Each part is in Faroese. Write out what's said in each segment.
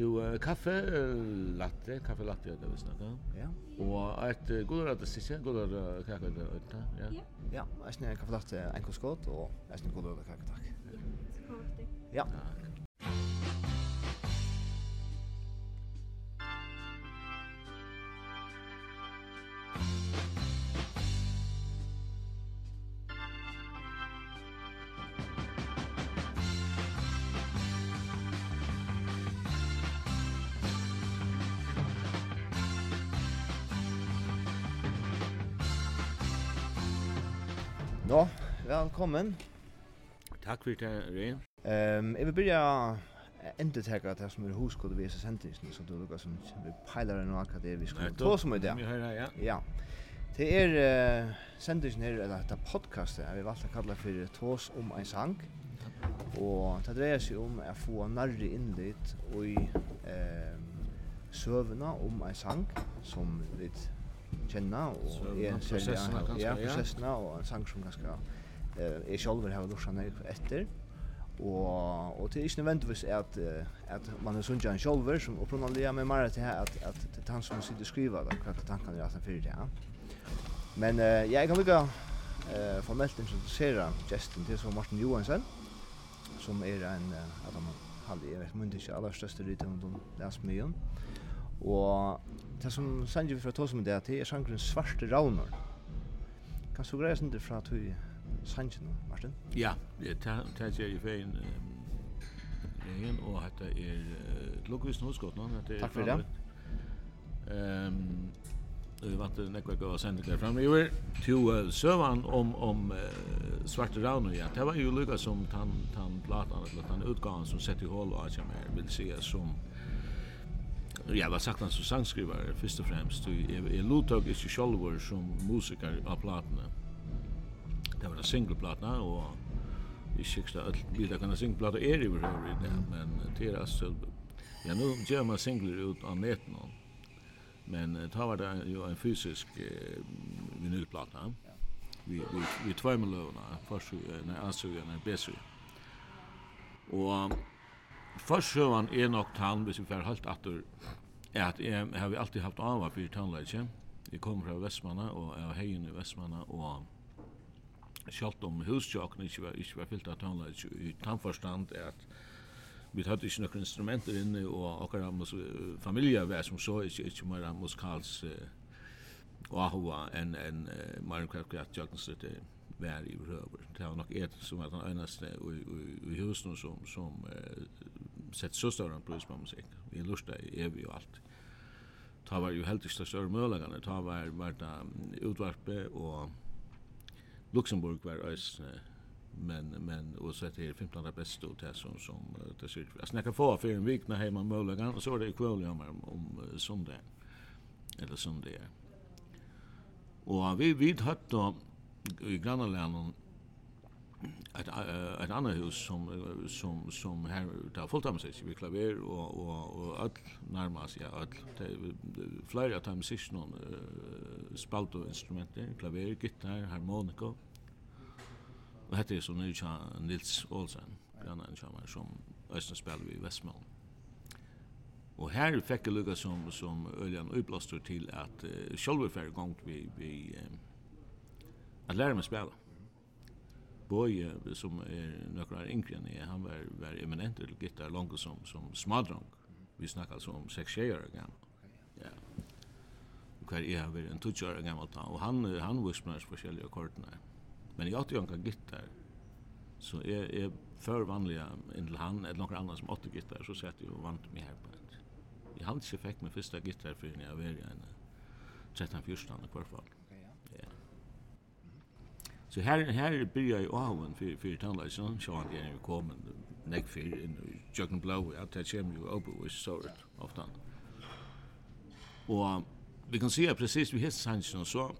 to uh, kaffe uh, latte, kaffe latte det vi snakka. Ja. Og et uh, god rett sisse, god rett kaffe det ut Ja. Ja, jeg snakka kaffe latte, en koskot og jeg snakka god rett kake takk. Ja. Takk. Ja. velkommen. Takk for det, Røy. Um, jeg vil begynne endur teka det som er huskod vi er sendingsen så du lukker som vi peiler enn akkurat det vi skal ta som i det Vi hører, ja Ja. det er uh, sendingsen her eller dette podcastet jeg vil valgt å kalla for Tås om en sang og det dreier seg om å få nærre innlit og i um, søvna om en sang som vi kjenner og er særlig ja, prosessene og en sang som ganske eh är själv har duschat när efter och och det är inte nödvändigtvis att att man är sån Jan Scholver som uppenbarligen med mer till att att det han som sitter skriva då kan tankarna göra sen fyrir det ja. Men eh jag kan lika eh formellt introducera Justin till som Martin Johansson som är en att han hade jag vet inte inte allra största om de läs myen. Och det som sanjer vi för att ta som det är att det är sjankren svarte raunar. Kan så grejer inte för att vi sangen, Martin? Ja, det tar er i fein regn, og dette er Lugvisen er. Takk for det. Ehm vi vant det nekva gav sendik der framme. Jo, til søvan om, om uh, Svarte Rauno, ja. Det var jo lukka som tan, tan platan, eller tan utgaven som sett i hål og atja mer, vil sige som Ja, var sagt han som sangskrivare, først og fremst. Jeg, jeg lotog ikke sjolvor som musiker av platene det var en singleplata, og i siksta öll bilda kan singleplata er i hver i det, men det er altså, ja, nu gjør man singler ut av neten, men ta var det jo en fysisk eh, vinylplata, vi, vi, vi tvärmelövna, först när ansögan är bäst. Og Forsøvan er nok tann, hvis vi fer halt atur, er at jeg har alltid haft ava fyrir tannleitje. Jeg kom fra Vestmanna og jeg har hegin i Vestmanna og Sjalt om husjokken ikke var, ikke var fyllt av tannleis i tannforstand er at vi hadde ikke noen instrumenter inne og akkurat mus, familie var som så ikke, ikke mer musikals uh, ahua enn en, uh, mer enn kvart jokkensrette vær i røver. Det var nok et som var den eneste i, i, i husen som, som uh, sett så større enn brus på musikk. Vi lusta i evig og alt. Ta var jo heldigst ikke større mølagene, ta var, var det utvarpe og Luxemburg var ösne men men och så att det är 15 bästa och det som som det ser ut. Alltså när kan få för en vecka hemma möjligen och så är det kväll om om söndag eller söndag. Och vi vid hött då i grannlänen ett ett annat hus som som som här där av sig vi klaver och och och all närmast ja all flera times någon uh, spalt och instrument klaver gitarr harmonika. Och hette är så nu Nils Olsen grann en chamar som östra spelar vi i Och här fick jag lugga som, som Öljan uppblåstor till att uh, själva färre gång vi, vi um, att lära mig spela. Mm Boje som är några yngre enn jag, han var, var eminent til gitar langt som, som smadrong. Vi snackar alltså om sex år gammal. Ja. Kvar har han en tutsjör gammal ta och han han whispnar speciella kortna. Men jag åt jo en gitar. Så är är för vanliga in til han eller några andra som åtte gitar så sätter ju vant mig här på. Jag hadde inte fick min första gitar för när jag var i en 13-14 i kvarfall. Så här här börjar ju Owen för för tandläkaren så han är ju kommen näck för in i Jöken Blow att det kommer ju upp och så ofta. Och vi kan se precis vi hets Hansen så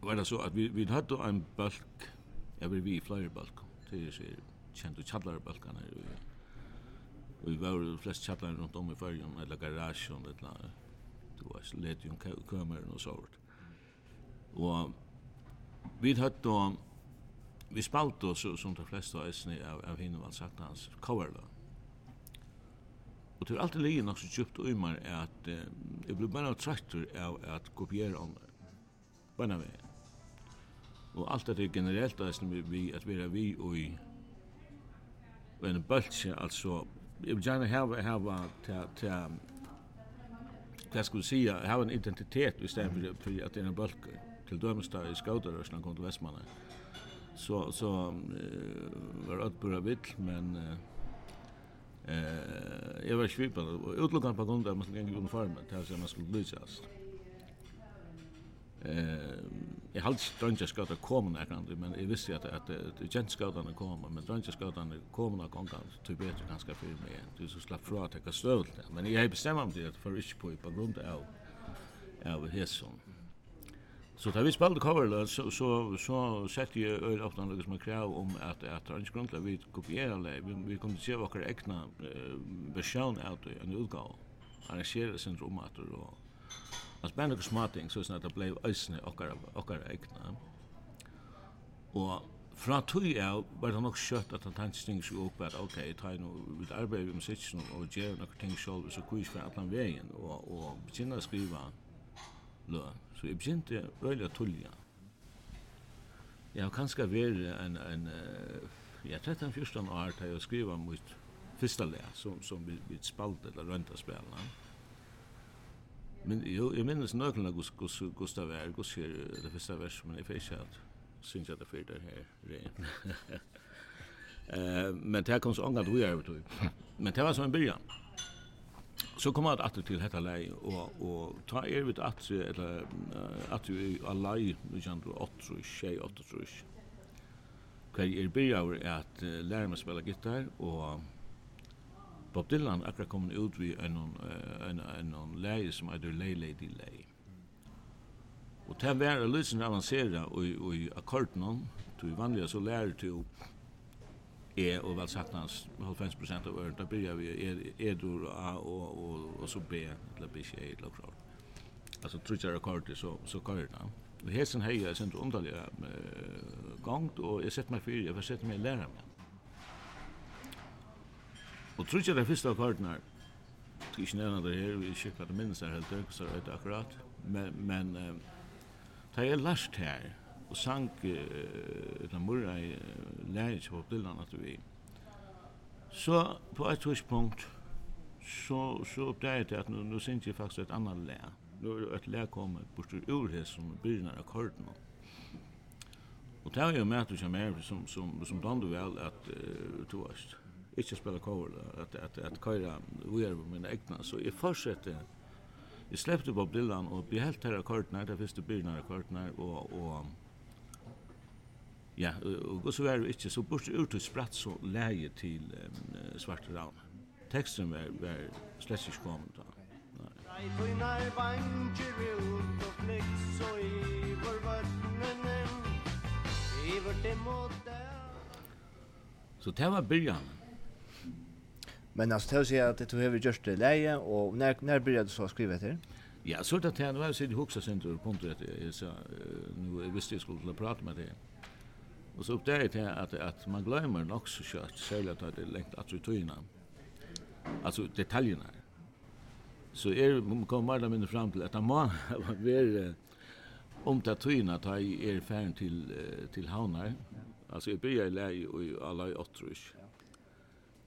var det så att vi vi hade en bulk jag vill vi flyger bulk till så känd och chatlar bulkan här och vi var de flest chatlar runt om i färjan eller garagen eller det var så lätt ju kameran och sånt. Og Vi hatt då vi spalt då så som de flesta är av av hinner vad sagt hans coverla. Och det är alltid ligger något så djupt ymar är att eh, jag blir bara traktor av att kopiera om bara med. Och allt det är generellt är som vi att vi är vi och i och en bultje alltså jag vill gärna hava ha ta ta ta skulle säga ha en identitet istället för att det är en bultje til dømes da i skautarørslan kom til Vestmannen. Så, så uh, var det bare vill, men uh, uh, jeg var svipan, og utlokkan på grunn av man skulle gå uniformen, til at man skulle lysast. Eh, jeg halde strandja skautar kom nærkandi, men jeg visste at, at, at kjent skautarna kom, men strandja skautarna kom nær gongan, tog betur ganska fyrir meg, du så slapp fra at jeg kan Men jeg hei mig om det, för ikke på, på grunn av, av hesson. Så da vi spalte coverløs, så, så, så sette jeg øyne ofte noe som er krav om at, at det er ikke grunn til at vi kopierer det. Vi, vi kommer til å se våre egna uh, versjon av det, en utgave. Arrangere sin romater at det og... Altså, bare noen småting, så sånn det ble øyne okkar egna. Og fra tog jeg, var det nok skjøtt at han tenkte ting som opp, at ok, jeg tar noe, vi arbeider med musikken og gjør noen ting selv, så kunne jeg ikke være at han veien og, og begynne å skrive løn. Så jeg begynte øyelig å tullja. Jeg har kanskje vært en, en ja, 13-14 år til jeg skriva mot første le, som, som vi, vi spalte eller rønta spillene. Men jo, jeg minnes nøklene av Gustav Vær, hos her, det første vers, men jeg fikk ikke at synes jeg det fyrt det her regn. uh, men det her kom så ångat vi er, men det var som en byrjan. Så kom han att till detta läge och och ta er vid att eller att du är lei nu kan du åt så ske åt så. Kan er börjar att lära mig spela gitarr och Bob Dylan akkurat kom ut vi en en en en lei som heter Lay Lady Lay. Och det var en liten avancerad och i akkorden, du vanliga så lär du E og vel sagt hans 90% av øren, da byrjar vi E, dur A og, og, og så B, eller B, C, eller klart. Altså trutjar akkordet, så, så kører det. Og hesen hei er sent underlig uh, gongt, og jeg sett meg fyrir, jeg får sett meg læra meg. Og trutjar det første akkordene, jeg skal ikke nevna det her, vi skikker det minnes her helt, så er det akkurat, men, men uh, det er last her, og sang uh, den murra i uh, lærings på Dylan at vi. Så på et tidspunkt så, så oppdaget jeg at nu, nu synes jeg faktisk et annet lær. Nu er et lær kommet bort ur det som begynner akkorden. Og det er jo med at du kommer som, som, som dandu vel at uh, du varst ikke spela cover, at, at, at køyra vi er på mine egna. Så jeg fortsetter Jeg sleppte Bob Dylan og behelt her akkordene, det første byrne akkordene, og, og Ja, og så var det ikke, så bort ut og spratt så leie til um, Svarte Ravn. Teksten var, var slett ikke kommet da. Nei, tøynar vanger ut og flikt så i vår vøttene, i vår demote. Så det var byrjan. Men altså, det å si at du har gjort det leie, og når, når byrjade du så å skrive etter? Ja, så er det at jeg har sitt hoksa sin tur, kom til at jeg sa, nu visste jeg skulle prate med det. Och så upptäckte jag att, att man glömmer nog så kött, särskilt att det längt att rutinerna, alltså detaljerna. Så er, man kommer mer eller mindre fram till att man må om det tyna ta i er färd till, till havnar. Alltså jag börjar i läge och i alla i Åttrus.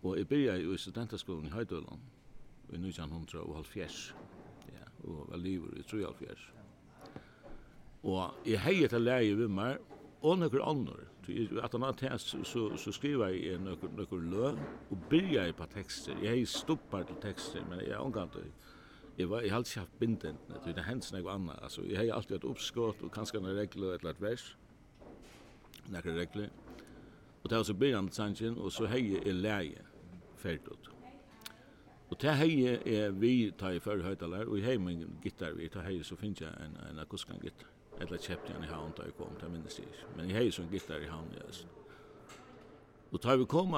Och jag börjar i studentaskolan i Höjdöland i 1970 ja, og var lever i 3,5 Og jeg heier til leie ved meg, og noen andre. At han hadde så, så skriva jeg nokkur nokkur lø, og byrja jeg på tekster. Jeg har stoppar til tekster, men jeg omgant det. Jeg var, jeg har alltid haft bindendene, det er hendt noe annet. Altså, jeg har alltid hatt uppskott og kanskje noen regler, et eller annet vers. Noen regler. Og det var så byrjan med sannsyn, og så hei jeg leie ferdig. Og det hei jeg vi tar i førre høytaler, og i hei min gitar vi, tar hei så finnes jeg en, en akuskan gitar eller kjøpte han i havn da jeg kom, det minnes jeg ikke. Men jeg har jo sånn gitar i havn, ja. Og da vi kom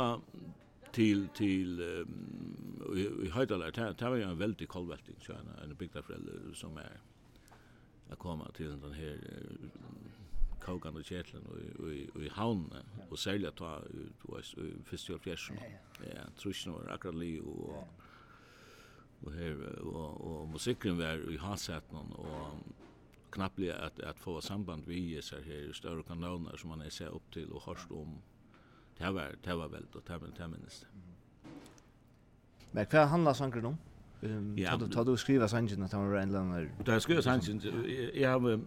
til, til um, i, i Høydalar, det var jo en veldig kolvelting, så en, en bygdaforelder som er at komme til den her kaukan og kjetlen og i havn, og særlig at du var i første og fjersen. Ja, trusjen var akkurat li og og her og, og musikken var i Hasetnon og knappliga att att få samband vi så här större kanaler som man är så upp till och hörst om det var det var väl då det var det minst. Men vad handlar sangen om? Ja, du tar du skriva sangen att han var en längre. Det skriva sangen jag har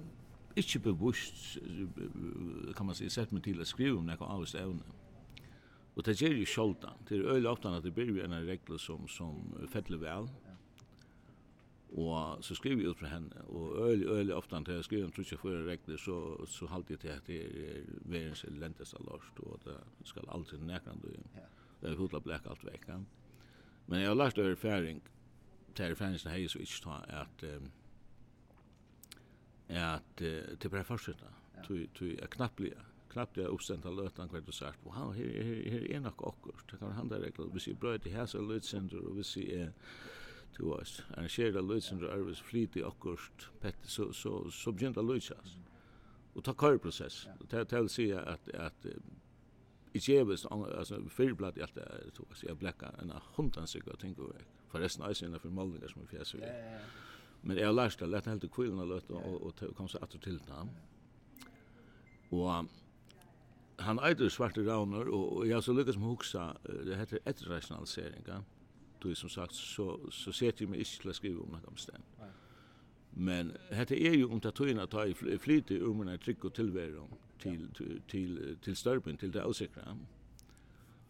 inte bevusst kan man säga sett mig till att skriva om några av stävna. Och det ger ju sjoltan. Det är öle ofta att det blir en regler som, som fettler väl. Og så skriver jeg ut fra henne, og øyelig, øyelig ofte når jeg skriver om trusje for regler, så, så halte jeg til at det er verens elendest av lort, og det skal alltid nekrande du. Ja. Det er hodla blek alt vekk. Men jeg har lært over erfaring, til færing som jeg og ikke ta, at, at til bare fortsetter, til jeg knapt blir knappt jag uppstämt har lötan kvart och sagt wow, her, her, her er nok akkurat det kan være handa regler vi ser bröd i häsa lötsender och vi ser til oss. Arrangera løysen og arves fritid akkurst, pette, så, så, så begynte løysas. Og ta køreprosess. Og det vil si at, at i Kjeves, altså fyrblad i alt det er, tog jeg blekka en hundan sig og for vekk. Forresten eisen innenfor målningar som er fjeser. Men jeg har lært det, lett helt i kvillen og løtt, og kom seg atter til den. Og han eitur svarte rauner, og jeg har så lykkes med huksa, det heter etterrationalisering Ja då som sagt så så sätter jag mig inte att skriva om något bestämt. Men det är ju om att ta tøyna ta i flyt i ein tryck och tillvärde til till till till størpen till det osäkra.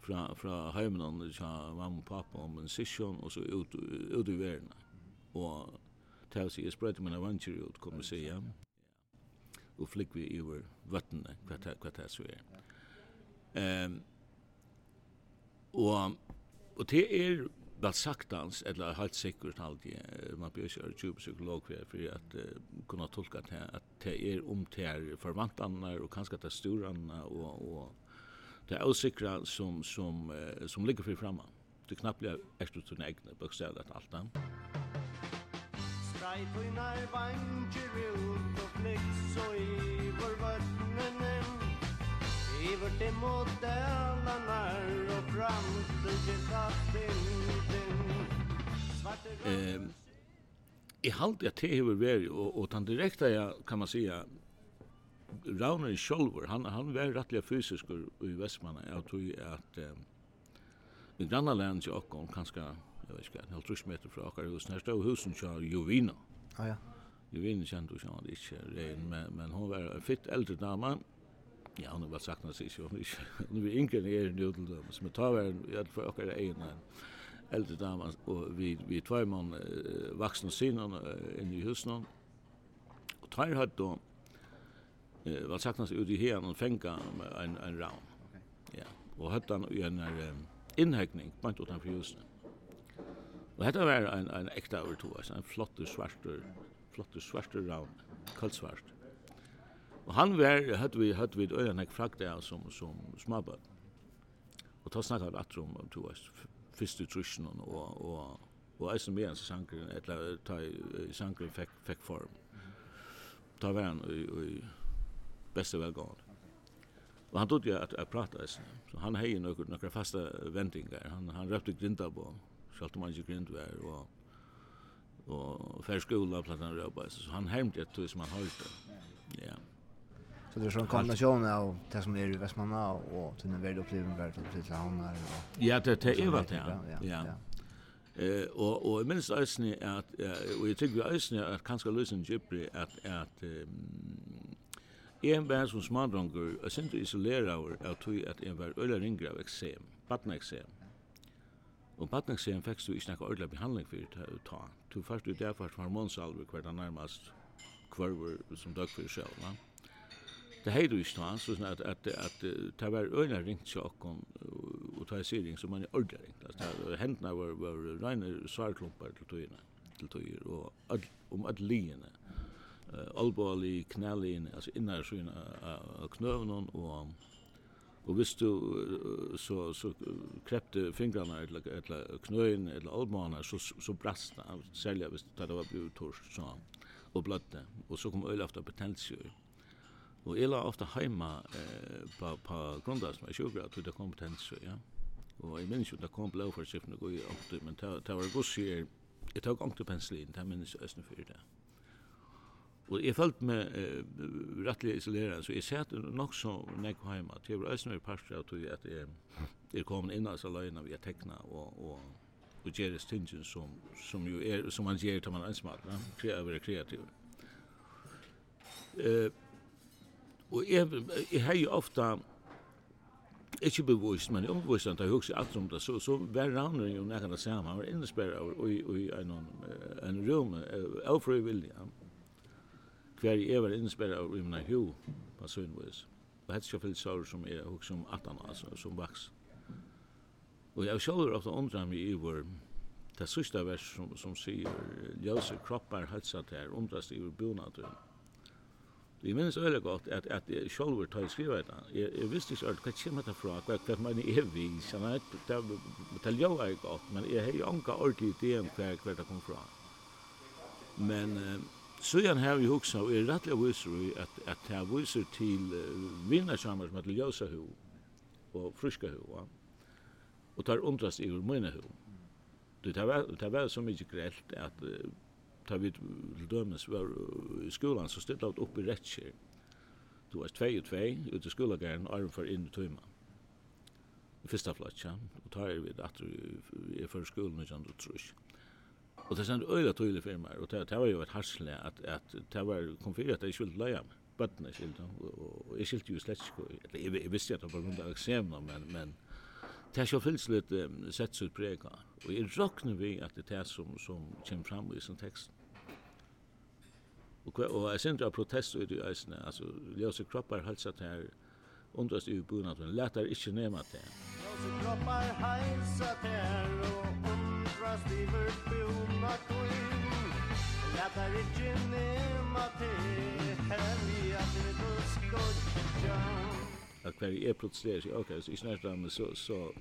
Fra fra hemmen och så mamma og pappa om en session och så ut ut i verden. Og tæs i spread men I adventure ut kommer se ja. Och flick vi över vatten kvat kvat det så är. Ehm och och det är väl saktans eller helt säkert halt man blir ju ju psykolog för att kunna tolka det att det är om det är förvantarna och kanske det storarna och och det är osäkra som som som ligger för framme. Det knappt blir extra tunna egne bokstäver att allt det. Strejfunar vanger ut och flykt så i Iver Ivert emot alla när och framtid Eh, i halt jag till över väg och och han direkta jag kan man säga Rauner Scholver han han var rättliga fysisk i Västmanna jag tror att eh, i grannlandet jag kom kanske jag vet inte helt trus meter från akar hus nästa husen kör Jovina. Ah, ja ja. Jovina kände jag inte det men men hon var en fitt äldre dam Ja, hon var sagt något så Nu är hon är ingen är nu till dem som tar väl i alla fall och är en äldre dam och vi vi två man vuxna synen in i husen och tar hade då eh vad sagt något ut i här och fänga en en round. Ja. Och hade han ju en inhäckning på utanför husen. Und hat var ein ein echter overtur, ein flottur svartur, flottur svartur raun, kaldsvart. Og han var, hadde vi, hadde vi øyne nek frakta som, som smabar. Og ta snakka rett om, du veist, fyrst trusjen og, og, og eisen med hans sankeren, eller ta i fekk, fekk form. Ta var han i, i beste velgående. Og han trodde at jeg pratet eisen. Så han hei nokre, nokre fasta vendingar. Han, han røpte grinda på, sjalt om han ikke grind var, og og fer skola plattan røpa så han hermte et som han holdt ja Så det är en kombination av det som är i Västmanna och till en värld upplevelse värld till till hamnar. Ja, det det är vad det är. Ja. Eh och och minst är att och jag tycker ösni att kanske lösen Jipri att att en bär som smadronger och isolera isolerar att tog att en var öle ringra av eksem, barnexem. Och barnexem fick du inte någon ordentlig behandling för att ta. Du först du därför hormonsalver kvar närmast kvar som dök för själva. Mm det här du står så at, at, at det var öna ringt så kom och ta sig som man er ordentlig Altså, hendene var var reine svarklumpar til tojorna til tojor och om att linjerna alborli knallin altså innar så in og Og Och du så så krepte fingrarna eller eller knöin eller almanar så så brast det, særlig hvis det var blodtorsk så og blödde Og så kom ölafta potential. Og jeg la ofte heima eh, på, på grunnlag som er sjukra til det kompetens, ja. Og jeg minns jo det kom blå for siffrene gå i åkte, men det var gus sier, jeg tok åkte penslin, det minns jeg æstne fyrir det. Og jeg følte meg eh, rettelig isolerende, så jeg sette nok så nek heima, til jeg var æstne i av tog at jeg, jeg kom inn av saløyna via tekna og, og, og gjeres tingen som, som, jo er, som man gjer til man ensmat, ja, kreativ, kreativ. Eh, Og jeg, jeg har jo ofta ikke bevist, men omvist at jeg husker alt om det, så, så var Ragnar jo nekker det samme, han var innesperret i en, en rum, avfri vilja. Hver jeg var innesperret i min hu, på søgnvis. Og hette ikke fyllt sår som jeg husker om alt annet, altså, som vaks. Og jeg sjåler ofta undra meg i vår, det sørste vers som, som sier, ljøse kroppar hølsa til her, undrast i vår bonatur. Vi minns öle gott at, at jeg sjolver tar skriva det. Jeg, jeg visste ikke øyla hva kjem etter fra, hva hva man er vi, sånn at det er jo er godt, men jeg hei anka ordentlig det en kvar kvar det kom fra. Men så søyan har vi hugsa, og jeg rettelig viser vi at, at det viser til vinna vinnarsamar som heter Ljósa hu, og friska hu, ja. og tar undrast i ur møyna hu. Det var, det var så mykje grelt at uh, ta vi til dømes var i skolan så stilla vi upp i rettskjer. Du var 2 og 2 ut i skolagæren arm for inn i tøyma. I fyrsta flatja, og tar vi det at vi er for skolen i kjand og trus. Og det er sendt øyla tøylig for meg, og det var jo et harsle at, at det var kom at jeg skulle leia meg. Bøttene skilte, og jeg skilte jo slett ikke, jeg visste at det var rundt av eksemna, men, men Det er har fylls litt um, sett ut prega. Og jeg råkner vi at det er det som, som kommer fram i sin tekst. Och och jag syns att protest ut i ösnen alltså lösa kroppar hälsa till här undrast i buna att lätar inte nämna det. Lösa kroppar hälsa till här och undrast i buna till lätar inte nämna det här vi att det skott att kvar är protesterar sig okej så i snart så så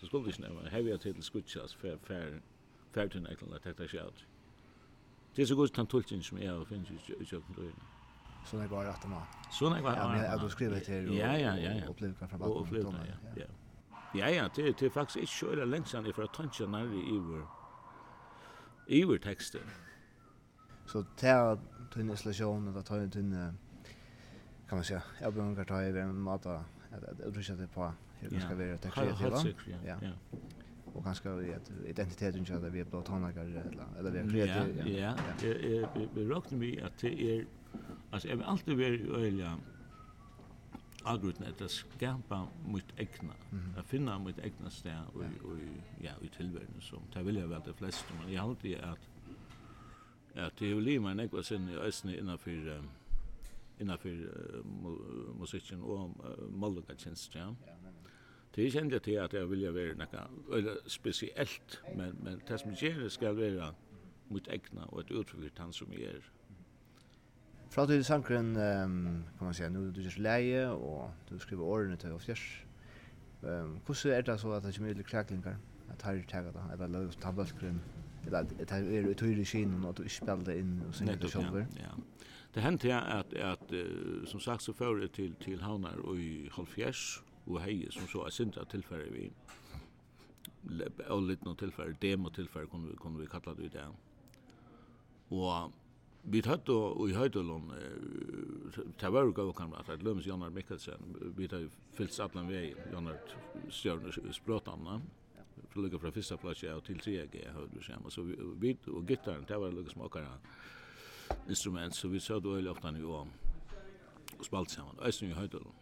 så skulle det snäva heavy till skutchas för för för till att det sig ut. Det är så gott han tulkingen som är och finns ju i kjøkken då. Så det går rett man. Så det går rett og mann. Ja, du skriver Ja, ja, ja, ja. bakken. Og opplevde, ja. Ja, ja, ja det, det faktiskt faktisk ikke så eller lenge siden för att tanke när i vår, i vår. Så ta till installation och ta er tynn, kan man säga. Jag behöver ta i en mata. Jag tror att det er på, hur skal være tekster til. Ja, ja och kanske vet identiteten så att vi är blå tonlager eller eller vi är kreativa. Ja, ja. Jag jag rockar mig att det är alltså jag vill alltid vara öliga agrutna att skapa mot egna. Mm. Att finna mot egna stä och och ja, i tillvärlden som det vill jag väl det flesta men jag alltid att att det vill man något sen i ösn innanför innanför musiken och målgångstjänst, ja. Ja, men Det er kjent til at jeg vilja være noe eller spesielt, men, men det som gjør det skal være mot egna og et utfyrt han som jeg er. Fra til sankren, um, kan man si, nu du gjør leie og du skriver årene til og fjers. Um, hvordan er det så at det kommer mye kræklingar? At her er tega da, eller løg tabalskren, eller at her er utøyre i kinen og du ikke spiller inn og synger det sjolver? Ja, Det hendte jeg at, at uh, som sagt så fører til, til havnar og i halvfjers, og hei som så er sindra tilfære vi og litt noen tilfære, demo tilfære kunne vi, kunne vi kalla det i det og vi tatt og i Høydølund det var jo gav gavkan at det lømmes Jannar Mikkelsen. Vi tatt fyllt atlan vei Jannar stjørn språtanna lukka fra fyrsta plass og til 3G høyde vi sjema så vi og gittaren det var lukka smakara instrument så vi satt veldig ofta nu og spalt saman og eisen i Høydølund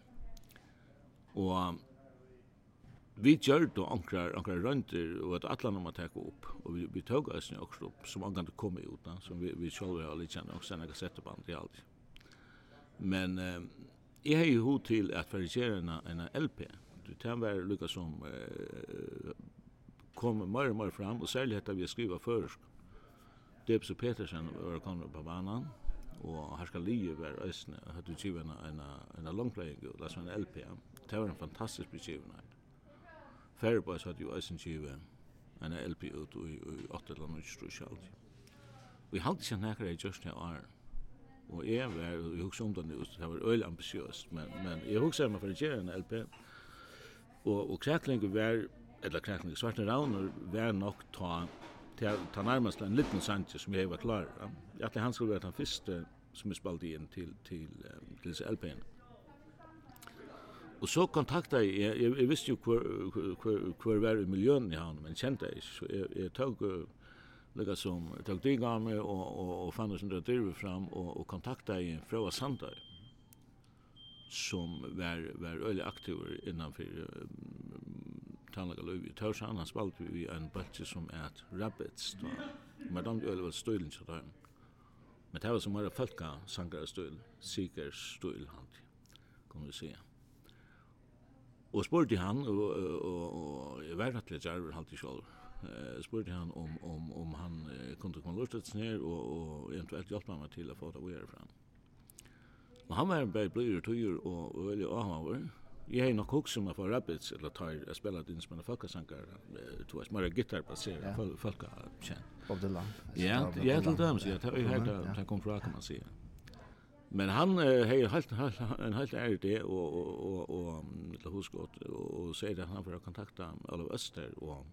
Og vi gjør det ankrar, ankrar rønter og at atlan om å ta opp. Og vi, vi tøg oss ni også opp som ankan det kom ut da som vi, vi sjolv har litt kjenne og senda på i alt. Men eh, jeg har jo hod til at verifisere en, en LP. Du kan være lukka som eh, kom mer og mer fram, og særlig hetta vi skriva først. Debs og Petersen var kommet på banan, og her skal livet være øsne, hadde utgivet en, en, en langpleiing, og det en LP det var en fantastisk beskrivning. Fairboys hadde jo eisen givet en LP ut i 8 eller 9 strus sjalt. Vi hadde ikke nekker jeg just her år. Og jeg var, og jeg husker om det nu, det var øyelig ambitiøst, men, men jeg husker meg for å gjøre en LP. Og, og kreklinger var, eller kreklinger, svarte rauner var nok ta ta, ta nærmast en liten sanje som jeg var klar. Ja. Jeg at han skulle være den første som jeg spalte inn til, til, til, til LP-en. Og så kontakta jeg, jeg, jeg visste jo hvor, hvor, hvor var i miljøen i han, men kjente jeg ikke. Så jeg, jeg tog, lika som, tog dig av och och och fann oss under dyrve fram och och kontakta en fra Sandar, som var, var öle aktiv innanfor um, tannlaga løy. Jeg tør han spalt vi en batch som er et rabbits, da. Men de öle var støylen til dem. Men det var som var folka sangare støyl, sikers støyl, han, kan vi säga. Og spurte han, og, og, og jeg var rettelig djerver halvtid selv, eh, spurte han om, om, om han eh, kunne komme lortet ned og, og eventuelt hjelpe meg til å få det å gjøre fra. Og han var bare blir og tøyer og veldig avhaver. Jeg har nok hukse som jeg får rabbits, eller tar jeg spiller inn som en folkesanger, to er smører gitar baseret, ja. folka kjent. Bob Dylan. Ja, ja, til dem, så jeg har hørt det, det kom fra, kan man sige. Men han har helt en helt är det och och och och Lahusgott och sier att han får kontakta Olav Öster och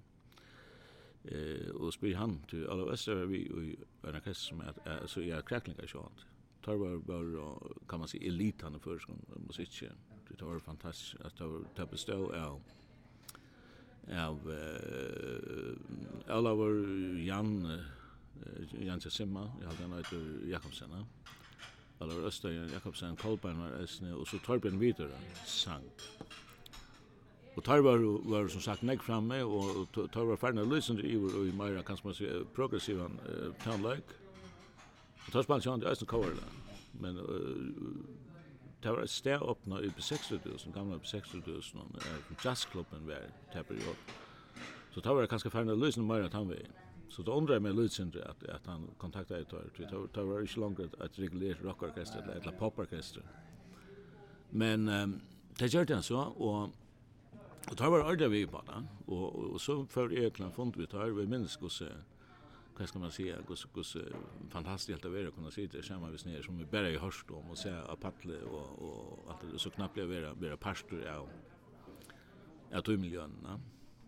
eh och spyr han till Olav Öster vi i en orkester som att så jag kräklingar sånt. Tar var bara kan man se elit för som musik. Det var fantastiskt att det bestå av av Olav Jan Jan Simma, jag hade en Jakobsen. Olaver Østøyen Jakobsen Kolbein var æsne, och så Torbjörn Vidare sang. Och tar var, var som sagt nek framme, och tar var ferne lysende iver och i meira, kan man säga progressiv han uh, planleik. Och tar spant det är kovar da. Men uh, det var ett steg öppna i på 60.000, gamla på 60.000, uh, jazzklubben var, det i åpna. Så tar var ganska ferne lysende meira tann vegin. Så då undrar mig lite synd att att han kontaktade ett år. Det tar var inte långt att reglera rockorkester eller eller poporkester. Men um, det gjorde han så och och tar var ordentligt vi på den och, och så för öklan fond vi tar vi minns hur så vad ska man säga hur så fantastiskt att vara kunna sitta samma vis ner som vi bara i hörst om och se Apatle och och att det så knappt blev vara vara pastor ja. Ja, tog miljön,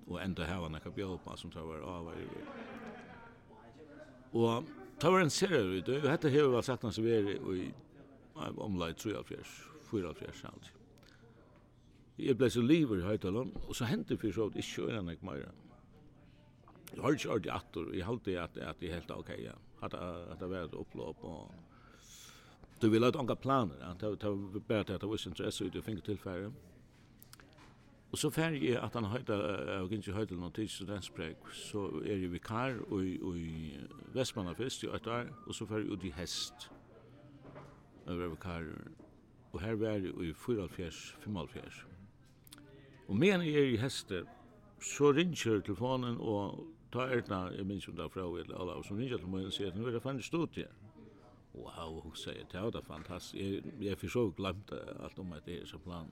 och ändå här var några björpar som tar var av varje Og det var en serie ut, og dette har vi sett hans er i omlai 3-4, 4-4, Jeg ble så liver i høytalon, og så hendte fyrir så at ikke kjøyre enn ikke meira. Jeg har ikke hørt i atter, jeg halte at, at jeg helt ok, ja. At, at det var et opplåp, og du vil ha et anka planer, ja. det var bare til at det var interesse ut i å finne fingertilfæret. Og så fer jeg at han høyta, og ikke høyta noen tids studentsprek, så er jeg vikar i, i Vestmannafest i et år, og så fer jeg ut i hest. Jeg var vikar, og her var jeg i 44-45. Og men jeg er i heste, så ringer telefonen, og ta erna, jeg minns om det fra og eller alla, og så ringer til meg og sier, at nu er det fannig stort igjen. Wow, hun sier, det var fantastisk, jeg, jeg forsøk glemt alt om at det er så planen.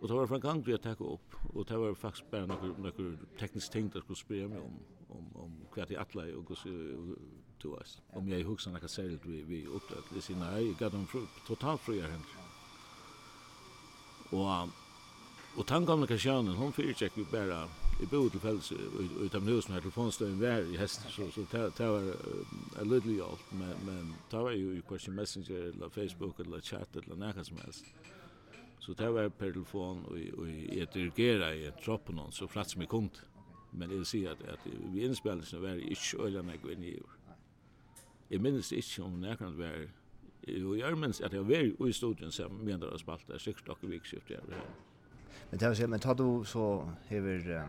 Og det var for en gang vi hadde opp, og det var faktisk bare noen, noen teknisk ting der skulle spørre meg om, om, om hva de atle og hvordan du er. Om jeg husker noe særlig vi, vi oppdaget. Jeg sier nei, jeg gav dem totalt fri her hendt. Og, og den gamle kasjanen, hun fyrirtjekk vi bare, i bo til felles, utan nu som her telefonstøyen vær i hest, så, så det, var uh, lydelig alt, men, men det var jo i kvarsin messenger, eller Facebook, eller chat, eller nekka som helst. Så det var per telefon og i ett dirigera i troppen noen, så flatt som jeg kund. Men jeg vil si at, at vi inspelningen var ikke øyla meg inn i år. Jeg minnes ikke om när kan vara Jo, jeg minns at jeg var i studien som menar att spalta 6 dagar vikskift. Men det här men tar du så över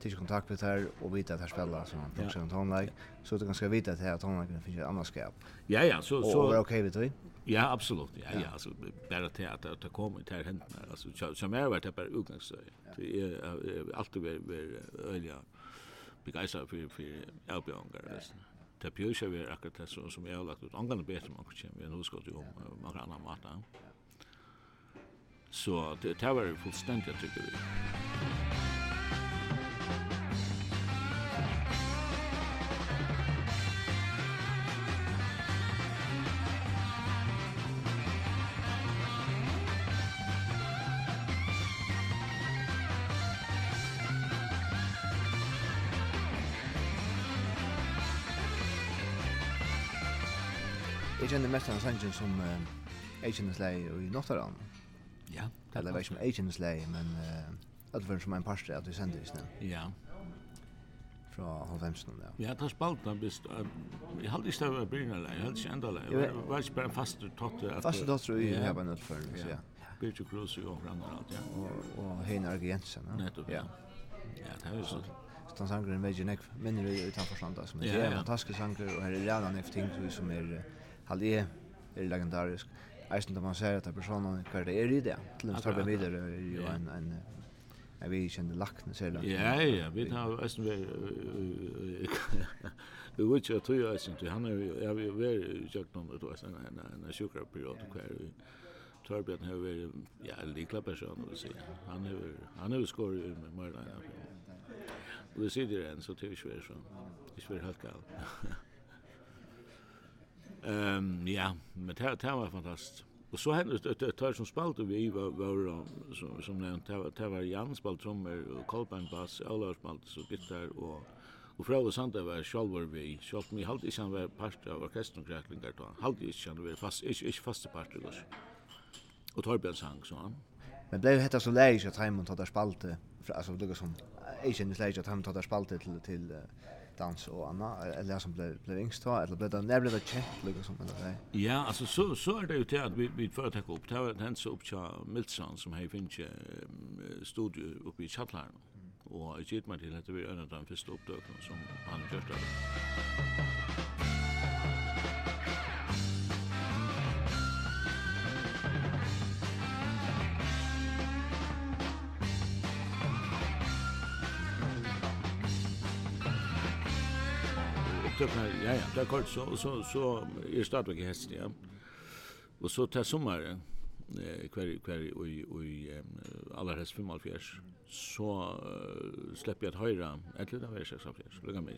tis kontakt med her og vita at her spela som han produserar en tonleik, så du kan ska vita at her tonleiken finns ju ett annat skap. Ja, ja, så... Så, och är okej vet vi? Ja, absolut. Ja, ja, så bara till att att komma till här händer. Alltså som är vart det bara utgångsstöj. Det är alltid vi öliga begeistrad för för erbjörningar. Det pjörs är vi akkurat det som, som jag har lagt ut. Angående bättre man kan känna, vi har huskott ju om många andra matar. Så det här var fullständigt tycker vi. det mest av sangen som uh, Agents Slay i Nottaran. Ja. Det er ikke som Agents Slay, men uh, at det som en parster at vi sender i snø. Ja. Fra Hovemsen, ja. Ja, det er spalt, da bist, uh, jeg hadde ikke det var bryna lei, jeg hadde ikke enda lei, jeg var ikke bare en faste totte. Faste totte i her var nødt for, ja. Birgit Kruse og Ragnar alt, ja. Og, og Heine Arge Jensen, ja. Nettopp, ja. Ja, det er jo sånn den sangren med Genek minner vi utan förstånd som det är fantastiska sangren og her er Rævna efter ting som er... Uh, halde jeg er legendarisk. Eisen da man ser at personen hver det er i det. Til en større videre er jo en, en, en vi kjenner lakne ser lakne. Ja, ja, vi har eisen vi vi vet ikke at du eisen til han er jo vi er jo noen ut eisen en sjukra periode hver vi Torbjørn har vært ja, en likla person, vil si. Han har han har skåret ut med Mørleina. Og det sitter en, så det er ikke vært sånn. Ikke vært helt galt. Ehm ja, men det det var fantastiskt. Och så hände det ett tag som spalt vi var var som som nämnt det var Jan spalt trummor och Kolben bass, Ola spalt så gitarr och Och fra og sanda var sjálfur vi, sjálf mi halt ikkje han var part av orkestrum kræklingar då, Halt ikkje han var fast, ikkje, ikkje faste part då. Och Og sang, så han. Men blev hetta så leis at heimann tar spalte, altså lukka som, ikkje enn leis at han tar spalte till til, til dans och Anna, eller jag som blev blev yngst då eller blev det när blev det känt liksom eller det. Ja, alltså så så är det ju till att vi vi får ta upp det var den så upp till Milton som har finns studio uppe i Chatlaren. Och jag gick mig till att det är en av de första uppdragen som han gjort där. tøkna, ja, ja, det er kort, så, så, så er stadigvæk hest, ja. Og så til sommeren, eh kvar kvar i i alla häst 45 så uh, släpper jag att höra ett litet av så fler lugna mig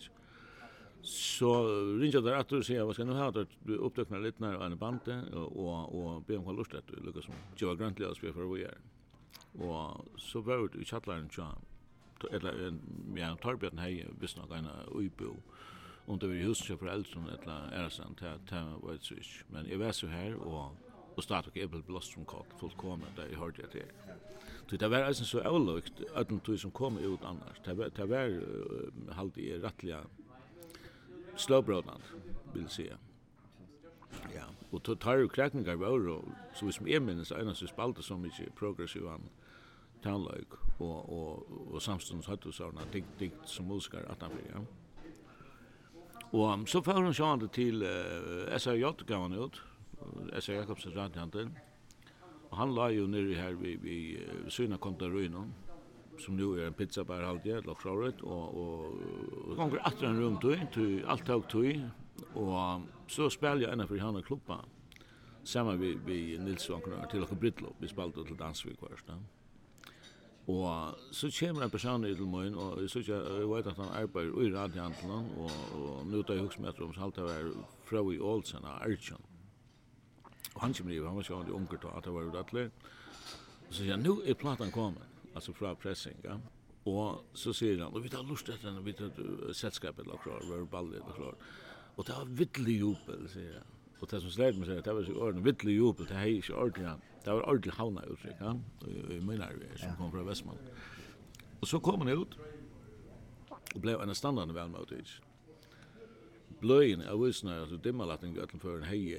så ringde där att du säger vad ska nu ha? Du upptäckna lite när en bante och och be om kollust att du lukas som Joe Grantley och spelar för vi är och så var det i chatlaren tjän eller en ja tarbjörn hej visst någon en ubo om det var i huset for eldre eller æresen, det var et svisk. Men jeg var så her, og og stad og ebel blåst som kall fullkomna der i hørte det her. Så det var altså så avlukt at den som kom ut annars. Det var, det var uh, halvt i rettelig slåbrådland, vil jeg si. Ja, og to tar jo krekninger av euro, så hvis jeg minnes så spalta som ikke progressiv han tannløyk og, og, og samstånds høttesavna dikt dikt som musikar at han fyrir, ja. Og så får hun sjående til uh, SRJ gav han ut, SR Jakobsen radiohandel. Og han la jo nere her vi, vi uh, Syna Konta Ruinon, som nu er en pizzabar halvdje, loksjåret, og, og, og gonger atter en rum tog, tog alt tog tog, og så spiller jeg innenfor han og klubba, sammen vi, vi Nils Vankunar til okkur Brytlo, vi spalte til Dansvik hverst, da. Ja. Og så kommer en person til min, og jeg synes jeg, jeg vet at han arbeider i radiohandelen, og, og nå tar jeg huksmeter om Salta var fra i Ålsen av Arjen. Og han kommer i, han var ikke i unger til at det var rettelig. Og så sier han, nå er platan kommet, altså fra pressing, ja. Og så sier han, og vi tar lust etter henne, vi tar selskapet, eller klar, vi har ballet, eller klar. Og det var vittlig jubel, sier han. Og det som sleit meg seg, det var så ordentlig vittlig jubel, det er ikke ordentlig, det var ordentlig havna uttrykk, ja, i min arve, som kom fra Vestmann. Og så kom han ut, og blei en standande velmøte ikke. Bløyen av visene, altså dimmalatning at han før en hei,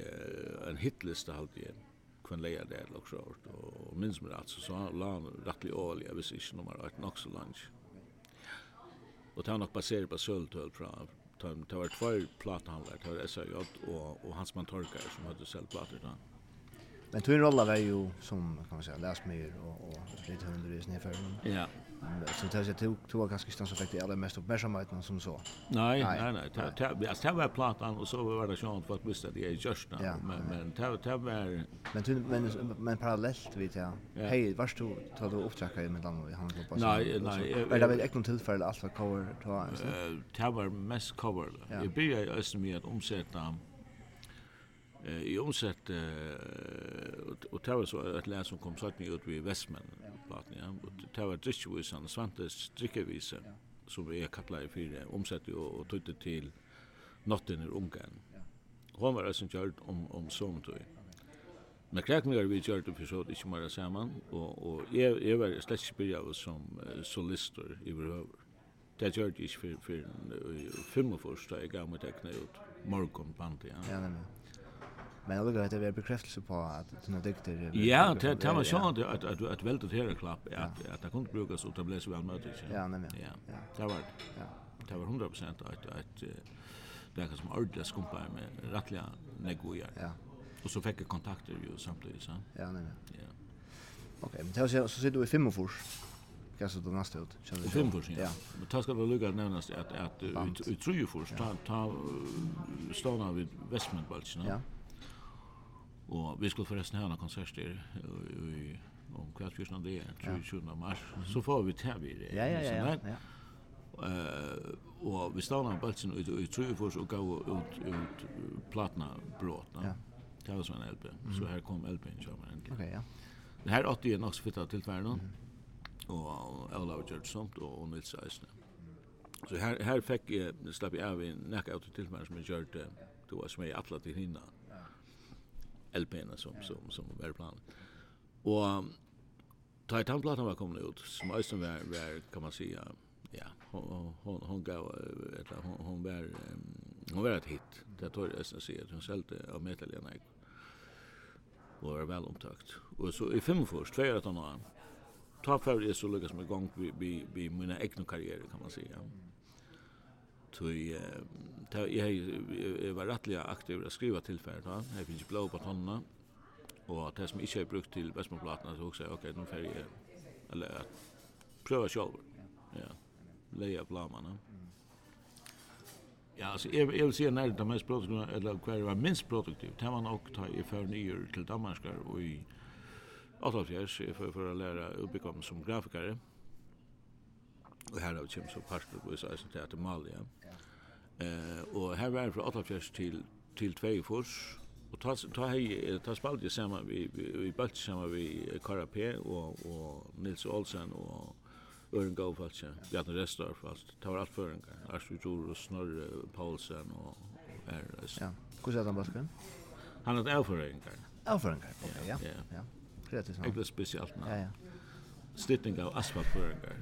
en hitliste halte igjen, kvann leia det eller også årt, og minns meg rett, så han la han rettelig ålig, jeg visste ikke nummer 8, nok så langt. Og det var nok baseret på sølvtøl fra tøm, det var tvær platehandlar, det var SAJ og, og Hansman Torkar som hadde selv plater da. Men tog rolla var ju som kan man säga läsmyr och, och lite undervisning i förrän. Ja, Så det är tog två ganska stans så fick det allra mest uppmärksamheten som så. Nej, nej, nej. Det det var plattan och så var det sånt för att det är just nu. Men men det det var men men men parallellt vet jag. Hej, vart du tar du upptäcka i land och han på. Nej, nej. Men det var ett något tillfälle allt var cover då. Eh, det var mest cover. Jag började ösn med att omsätta eh i omsett och det var så ett län som kom sagt ni ut vid Westman platsen ja och det var drickvisan Svantes drickevisa som vi kallar i fyra omsett och, och tog det till natten i Ja. Hon var alltså gjort om om sånt då. Men kräk mig vi gjort det för så det kommer samman och och jag jag var slett spela som solister i över. Det gjorde jag för för fem och första jag gav mig det ut Morgon band Ja, Ja nej. Men jag lukar att det är bekräftelse på att dina dikter... Ja, det var så att, att, att det här klapp, att, att det kunde brukas och det blev så väl mötet. Ja, nej, ja. Det var ja. det. var hundra procent att, att det är som ordentliga skumpar med rattliga negojar. Ja. Och så fick jag kontakter ju samtidigt, så. Ja, nej, ja. Okej, okay, men så sitter du i Fimmofors. Kanske då nästa ut. I Fimmofors, ja. ja. Men tas ska väl lugga nämnas att, att ut, ut, ta ut, ut, ut, ut, ja. ut, ja. Och vi skulle förresten ha en konsert där i om kvartsfjärden det är 20 mars så får vi ta vi det. Ja ja ja. ja. Eh och vi stannar på platsen ut ut tror för så gå ut ut platna bråt. Ja. Det var så en LP. Så här kom LP kör man äntligen. Okej ja. Det här åt ju en också fitta till tvärn Och Olav Georgesson och Nils Eisner. Så här här fick jag släppa av en knockout till mig som jag gjorde. Det var som jag alla till hinna. Mm LP'na som, som, som var planen. Och ta den plattan var kommit ut, som var, var, kan man säga, ja, hon, hon, hon gav, eller, hon, hon var, hon var ett hit. Det tror jag ska säga att hon sålde av metal i och var väl omtakt. Och så i fem först, två år, ta för det så lyckas med gång vi vi vi mina egna karriärer kan man säga tui ta eg var rattliga aktiv at skriva tilfær ta eg finn blå på tonna og det som inte är brukt til bestmoplatna så hugsa eg ok no fer eg eller prøva sjálv ja leia blamana Ja, så jeg, jeg vil si at de mest produktiva eller kvar var minst produktiv. Det var nok ta i för nyer till Danmark och i Atlas jag för för att lära uppkom som grafiker og her av kjem så parstugvis eisen til Atimalia. Eh, og her var jeg fra 88 til, til 2 fors, og ta, ta, hei, ta spalte jeg sammen, vi, vi, vi balte sammen vi Kara P og, og Nils Olsen og Øren Gaufaltje, Bjarne Restorff, alt. Det var alt føringar. Arsvi Jorus, Snorre, Paulsen og her. Ja. Hvordan er han basken? Han er avføringar. Avføringar, ok, ja. ja. ja. Kreativt. Ikke spesielt, men. Ja, ja. Stittning av asfaltføringar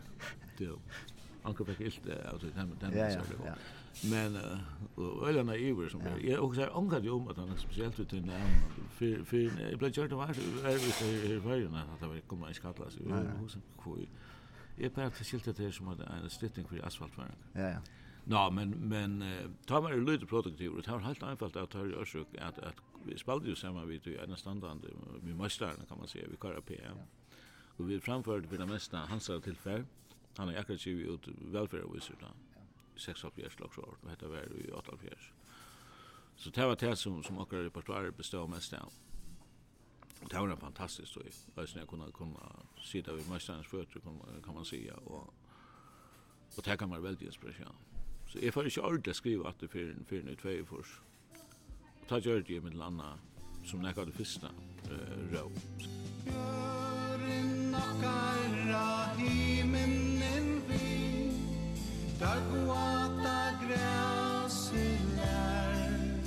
inte Anker fikk ilt av den den ja, ja, ja. Men uh, eller när Iver som jag och så ankar jo om att han speciellt ut den namn för för jag blev gjort var det vi i varje att det kommer en skattlas i huset jeg bare til skilta det som en stetting för asfaltvägen. Ja ja. Nå, men men ta mer lite produktivt og det har helt enkelt att ta ju att att vi spalte ju samma vid i en standard vi møsterne kan man säga vi kör P. Ja. Och vi framförde for det meste hans tillfälle. Han är akkurat ju ut welfare wizard 6 76 slags år, det heter var i 84. Så det var det som, som akkurat repertoarer bestod mest av. Det var en fantastisk stoj. Alltså när jag kunde, kunde sitta vid mästarens fötter kan man säga. Och, och det kan man väldigt inspiration. Så jag får inte ordentligt skriva att det för en för en två i förs. Ta gör det med landa som när det första eh, rå. Gör nokkara nackara himmel Där gåta gräs i lär.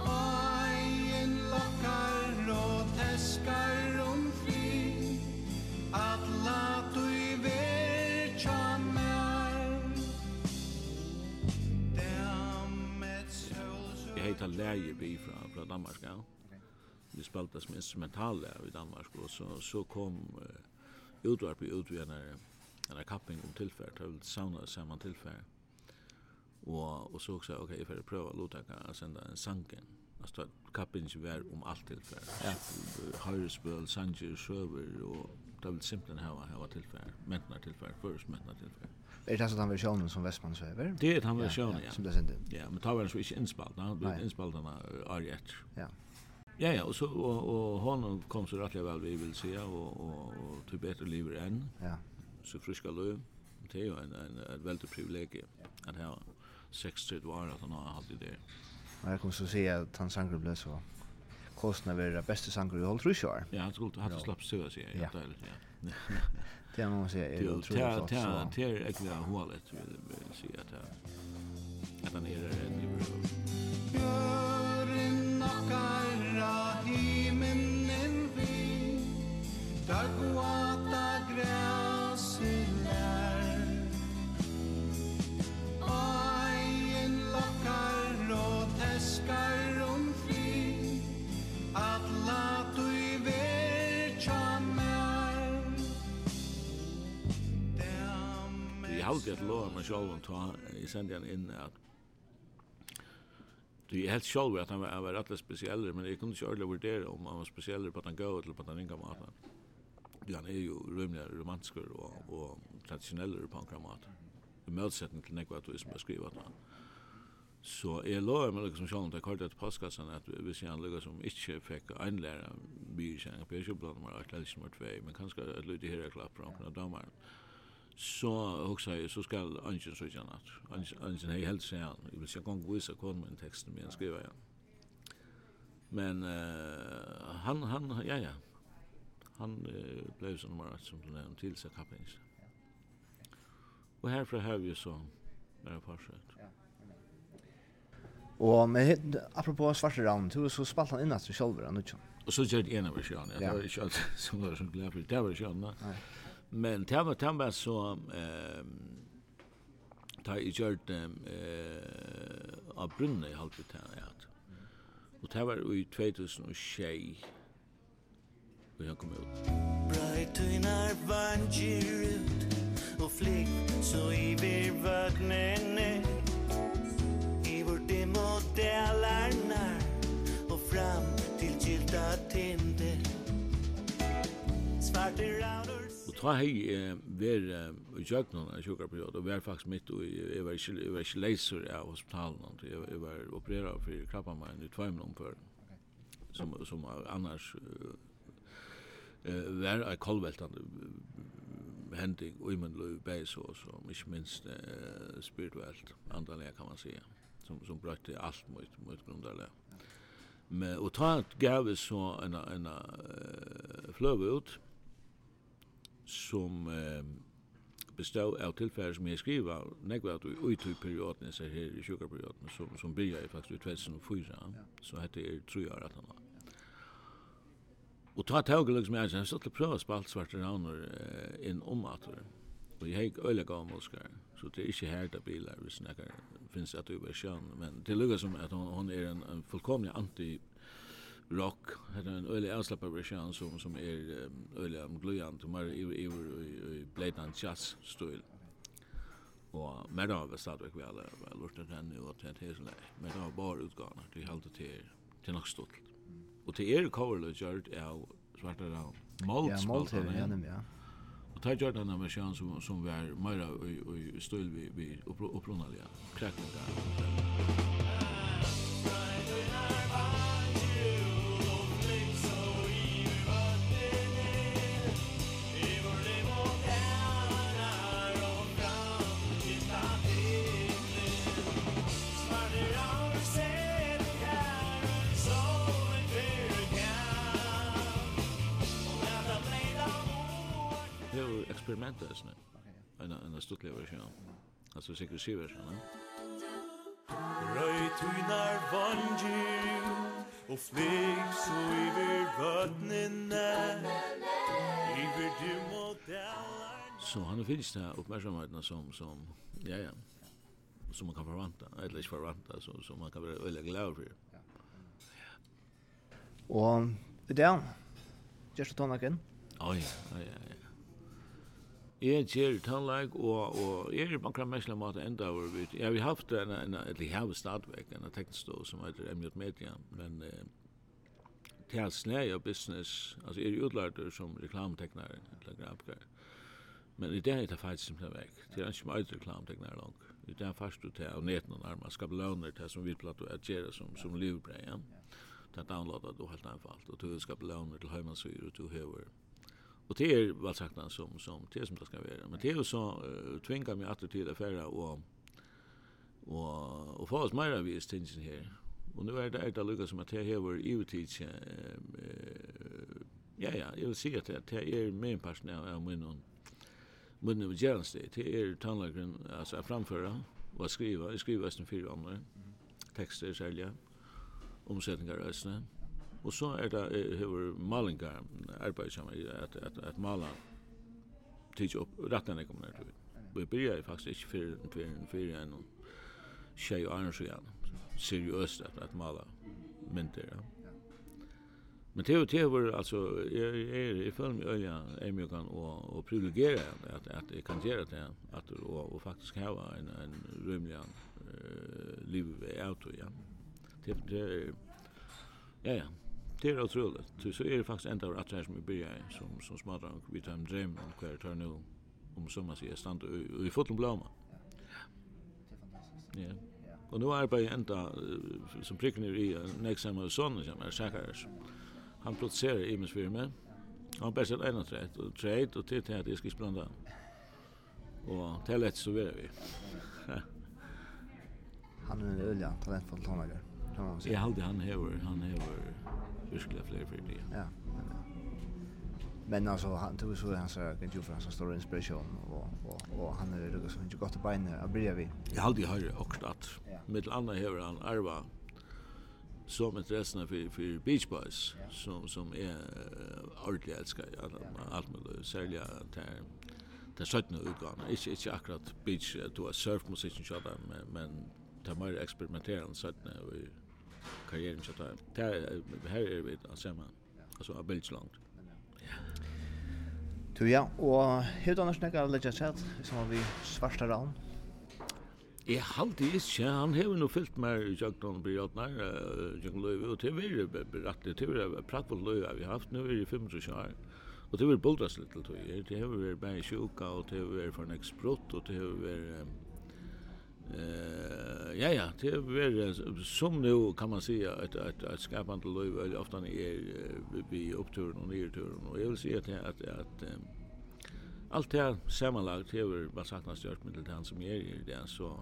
Ajen lockar och fri At la du verkar mer Jag heter Lägerby från, från Danmark, ja. Vi spalte som instrumentale i Danmark og så, så kom uh, utvarp i utvinnare en kapping om tilfär det vill sauna samma tillfälle och och så också okej okay, för att prova låta kan sända en sanken alltså kapping ju var om allt tillfär ja. Hörspel sanger server och det vill simpelt ha ha tillfär mentnar tillfär först mentnar tillfär Er det alltså den versionen som Westman server det är den versionen ja, som det sände ja men tar väl så inte innspalt nej er är etter. ja. Ja, ja, og, så, og, og hon kom så rettelig vel vi vil si, og, og, og til bedre liv enn. Ja så friska løv. Det er jo en, en, et veldig privilegium at her 6-3 var at han har hatt i det. Og jeg kommer så si at han sanger ble så kostna vera beste sangur i all trusjar. Ja, han skulle hatt slapp stua sig. Ja. Ja. Det er man säger är otroligt. Det är det är äckliga hålet vill at se att han er där i Europa. Björn nackar himmelen vi. Tagwata grä halde at lova meg sjálv om ta, jeg sendi han inn at Du är helt själv att han var, var rätt speciell men jag kunde inte ordentligt värdera om han var speciell på att han gav eller på att han inga maten. Du han är ju rymliga romantiker och, och traditionell på andra maten. Det motsättning till som har skrivet han. Så jeg lover meg liksom sånn, det kallet etter postkassen, at hvis jeg anlegger som ikke fikk einlæra byrkjeng, for jeg ikke blant meg, at jeg nummer 2, men kanskje at lytte her er klapp fra omkring damaren, så också jag så ska anken så gärna att Anjen är helt så här jag vill se kon gå så kon med texten med skriva ja men uh, han han ja ja han uh, blev så nummer som den till sig kappings och härifrån har vi så bara parsett ja Og med, apropå svarte ravn, du så spalt han innast til han av Og så gjør det ene versjonen, ja. det var ikke alt som var så glad for, det var ikke alt, Men det var, det var så... Um, ta i gjørt eh, av brunnet i halvt til ja. Og det var i 2006 og jeg kom ut. Brøytøynar vandjer ut og flik, så i vir vagnene i vår dim delarnar og fram til gilda tinder svarte round, ta hei eh, ver i kjøkkenen en sjukkerperiode, og ver faktisk mitt, og jeg var ikke, jeg var ikke leiser av hospitalen, jeg, jeg var opereret for krabbamein i tvei tveimen omfør, som, som annars uh, var en kolveltande hending, og i min løy beis og så, ikke minst uh, spirituelt, andalega kan man sige, som, som brøtte alt mot, mot grundarlega. Men, og ta gav så en, en, en fløve ut, som eh, bestod av tilfære som jeg skriva, nekva at vi uitu perioden, jeg her i sjukarperioden, som, som byrja i faktisk i 2004, ja. så hette er tror år at han var. Og ta tåg liksom jeg, jeg satt og prøv å spalt svarte rauner eh, inn om at Og jeg hek øyla gav muskar, så det er ikke herda bilar, hvis nekkar finnes at du er sjøn, men det lukka som at hon, hon er en, en fullkomlig anti rock hade en öle avslappad version som som är öle om glöjant och mer i i blatant jazz stil. Och mer av det stadväg vi alla har lust att henne och att det är så Men det har bara utgåna det är helt till till något stort. Och till er cover gjort av svarta då. Molt ja, molt ja, ja. Och tar gjort den version som som var mer i i stil vi vi upprunaliga. Crackling där. eksperiment där sen. En en stuttlig version. Alltså säkert sig version. Røy tuinar vangi Og flyg så iver vøtnene Iver dym og dalar Så han finns det här som, som, ja ja Som man kan förvanta, eller inte förvanta så, Som man kan vara väldigt glad för ja. Og i dag Gjørst du tonnaken? Oi, oi, oi, oi Jeg gjør tannleik, og, og jeg er bankra mest av måte enda over vidt. Jeg har haft en, en, eller jeg har stadigvæk en teknstå som heter Emjot Media, men eh, til hans snæg av business, altså jeg er utlærter som reklamteknare, eller grafiker. Men i det er det faktisk simpelthen vekk. Det er ikke mye øyde reklamteknare langt. I det er faktisk du til å nete noen nærmere skapet lønner til som vi platt og gjøre som, som livbrei, ja. Det er downloadet du helt anfalt, og du skapet lønner til høymansyr, og du høver Och det är vad sagt som som det som det ska vara. Men det är så uh, tvinga mig att till affära och och och få oss mer av istingen här. Och nu är det ett lucka som att det här var ju teach eh ja ja, jag vill se att det är min passion av min men nu gärns det det är tandläkaren alltså framföra och skriva. Skriva sen fyra andra texter sälja omsättningar ösnen Og så er det hever malingar arbeid som er at, at, at mala tids opp rettene kommer kommer til. Vi jeg faktisk ikke fyrir fyrir fyrir enn tjei og annars igjen seriøst at, at mala myndir. Ja. Men det er jo altså, jeg, jeg, jeg føler meg øya kan och och privilegere at, at jeg kan gjøre det at, och, og faktisk hava en, en rymlig uh, liv av ja. Det, det, ja, ja, det är otroligt. Så, så är det faktiskt ända av att det som vi börjar som, som smarta vi tar en dröm och kvar tar nu om som man säger stand och i foten blomma. Ja. Det är fantastiskt. Ja. Och nu är jag ända som pricken i nästa samma son som är säkert. Han producerar i min firma, Han bär sig en träd och träd och till att jag ska blanda. Och till lätt så vidare vi. han är en öliga talentfull tonlager. Jag håller han hever, han hever virkelig flere for det. Ja. Men alltså han tog så han sa kan ju för hans stora inspiration och och och han är det så inte gott att bena att bli vi. Jag hade ju hört också att med andra hör han Arva som intressen för för Beach Boys som som är ordentligt älskar jag allt med sälja där där sjutton utgåvan. Inte inte akkurat beach du surfmusiken så där men men det är mer experimenterande så att karriären så där. Där här är vi att säga man. Alltså a bild långt. Ja. Du ja, og hevur annars nekka leggja chat som vi svarta ran. Jeg halte ikke, han har jo fyllt med på Bjørnar, Jøgnon Løyve, og det er berettelig, det er prattfull Løyve vi har haft, nå er det 25 år. Og det er boldras litt til tog, det har vært bare sjuka, og det har vært for en eksprott, og det har vært ja, ja, det är väl som nu kan man säga att att att skapande liv är ofta är vi oppturen och nyrturen, och jeg vil si att att, att um, allt det här sammanlagt det är bara sagt att jag med han som är i den så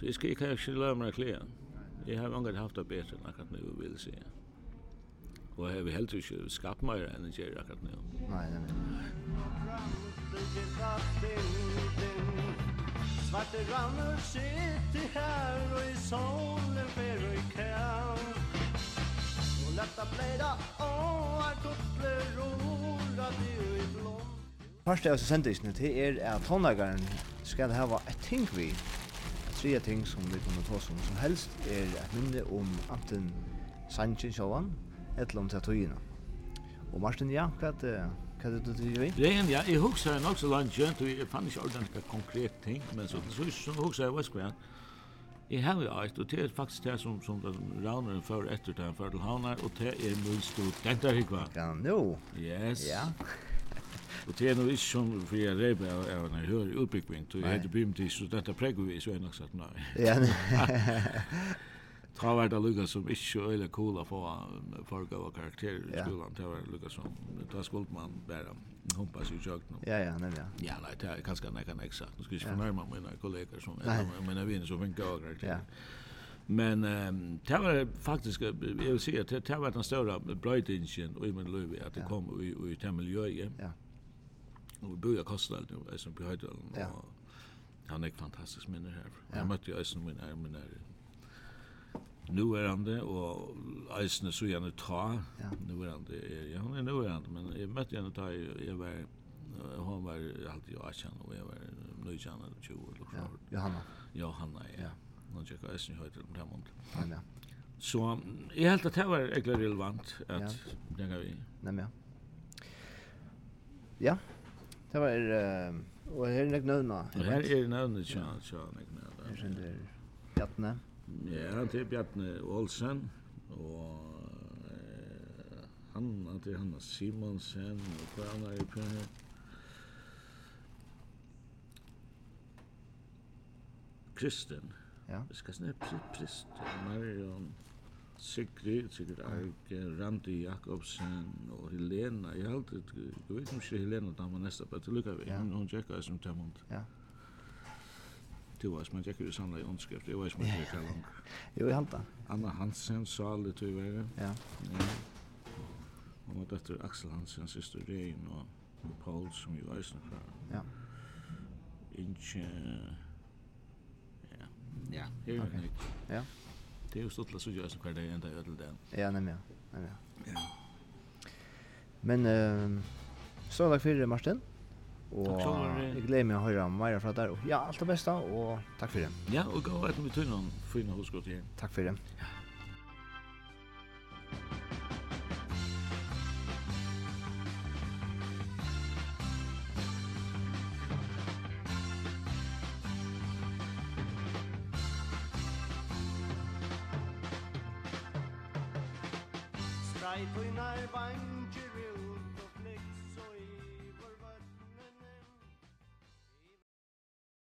så jag ska jag kan inte lära mig klä. Jag har många haft det bättre än att nu vill säga. Och jag har helt inte skapat mig energi jag är akkurat nu. Nej, nej, nej. Svarte rannar sitter här och i solen fer och i kall Och lätta bleda och här koppler rola du i blom Første av sendisene til er at håndagaren skal hava et ting vi tre ting som vi kommer ta som som helst er et minne om Anten Sanchin Sjåvan, et eller om teatoina. Og Martin, ja, hva er det? hva du driver vi? Regen, ja, jeg husker nok så langt kjent, og jeg fann ikke ordentlig konkret ting, men så så så husker jeg hva Jeg har jo eit, og det er faktisk det som, som Rauneren før etter det han før til Havnar, og det er min studenterhikva. Ja, no. Yes. Ja. Og det er noe ikke som for jeg reiber av av når jeg hører utbyggvint, og jeg heter Bimtis, og dette preger vi, så er jeg nok sagt nei. Ja, Ta var det lukka som ikke øyla coola få folk av karakterer i skolan. Ta var det lukka som, ta skuld man bare humpa sig i kjøkken. Ja, ja, nemlig, ja. Ja, nei, det er kanskje nekka nekka. nu skal ikke fornærma mine kolleger som, mine viner som finner av karakterer. Men um, det var faktisk, jeg vil si at det det var den større brøydingen i min liv, at det kom i, i det miljøet. Ja. Og vi bor i Kostdalen, jeg som på Høydalen, og han er ikke fantastisk minner her. Jeg møtte jo Øysen min her, min her, Nu er han nuvarande och eisne så gjerne ta ja. nu er nuvarande är ja, han er nu er han det, men jeg møtte gjerne ta jeg var hon var alltid jo känner og jeg var nöjande 20 eller så. Ja, Johanna. Johanna ja. ja. Hon gick eisne höjt om det här månaden. Ja, ja. Så jeg helt at det var egentlig relevant at ja. det vi. Nej ja. Ja. Det var uh, og her er är det nödna. Här är det nödna tjena tjena. Här är det Bjartne. Ja, han er Bjarne Olsen, og eh, han, det er Hanna Simonsen, og hva han er på her. Kristen. Ja. Vi skal snakke Kristen, Marion, Sigrid, Sigrid Arke, Randi Jakobsen og Helena. Jeg har halte, du vet ikke Helena, da man nesten bare til lukka vi. Ja. Hun tjekka som temont. Ja. Du vet, man tjekker i samla i underskrift. var vet, man tjekker lang. Jo, i hanta. Anna Hansen, Sali, du vet. Ja. ja. Og med dette Axel Hansen, syster Rein og Paul, som vi vet snakk fra. Ja. Inche. Ja. Ja, her er det Ja. Det er jo stått til å suge hver dag enda i ødel den. Ja, nemlig, ja. Nemlig, ja. Men, så er det Martin. Og jeg gleder meg å høre mer fra der. Ja, alt det beste, og takk for det. Ja, og gå etter med tøyne for hos godt å Takk for det. Ja.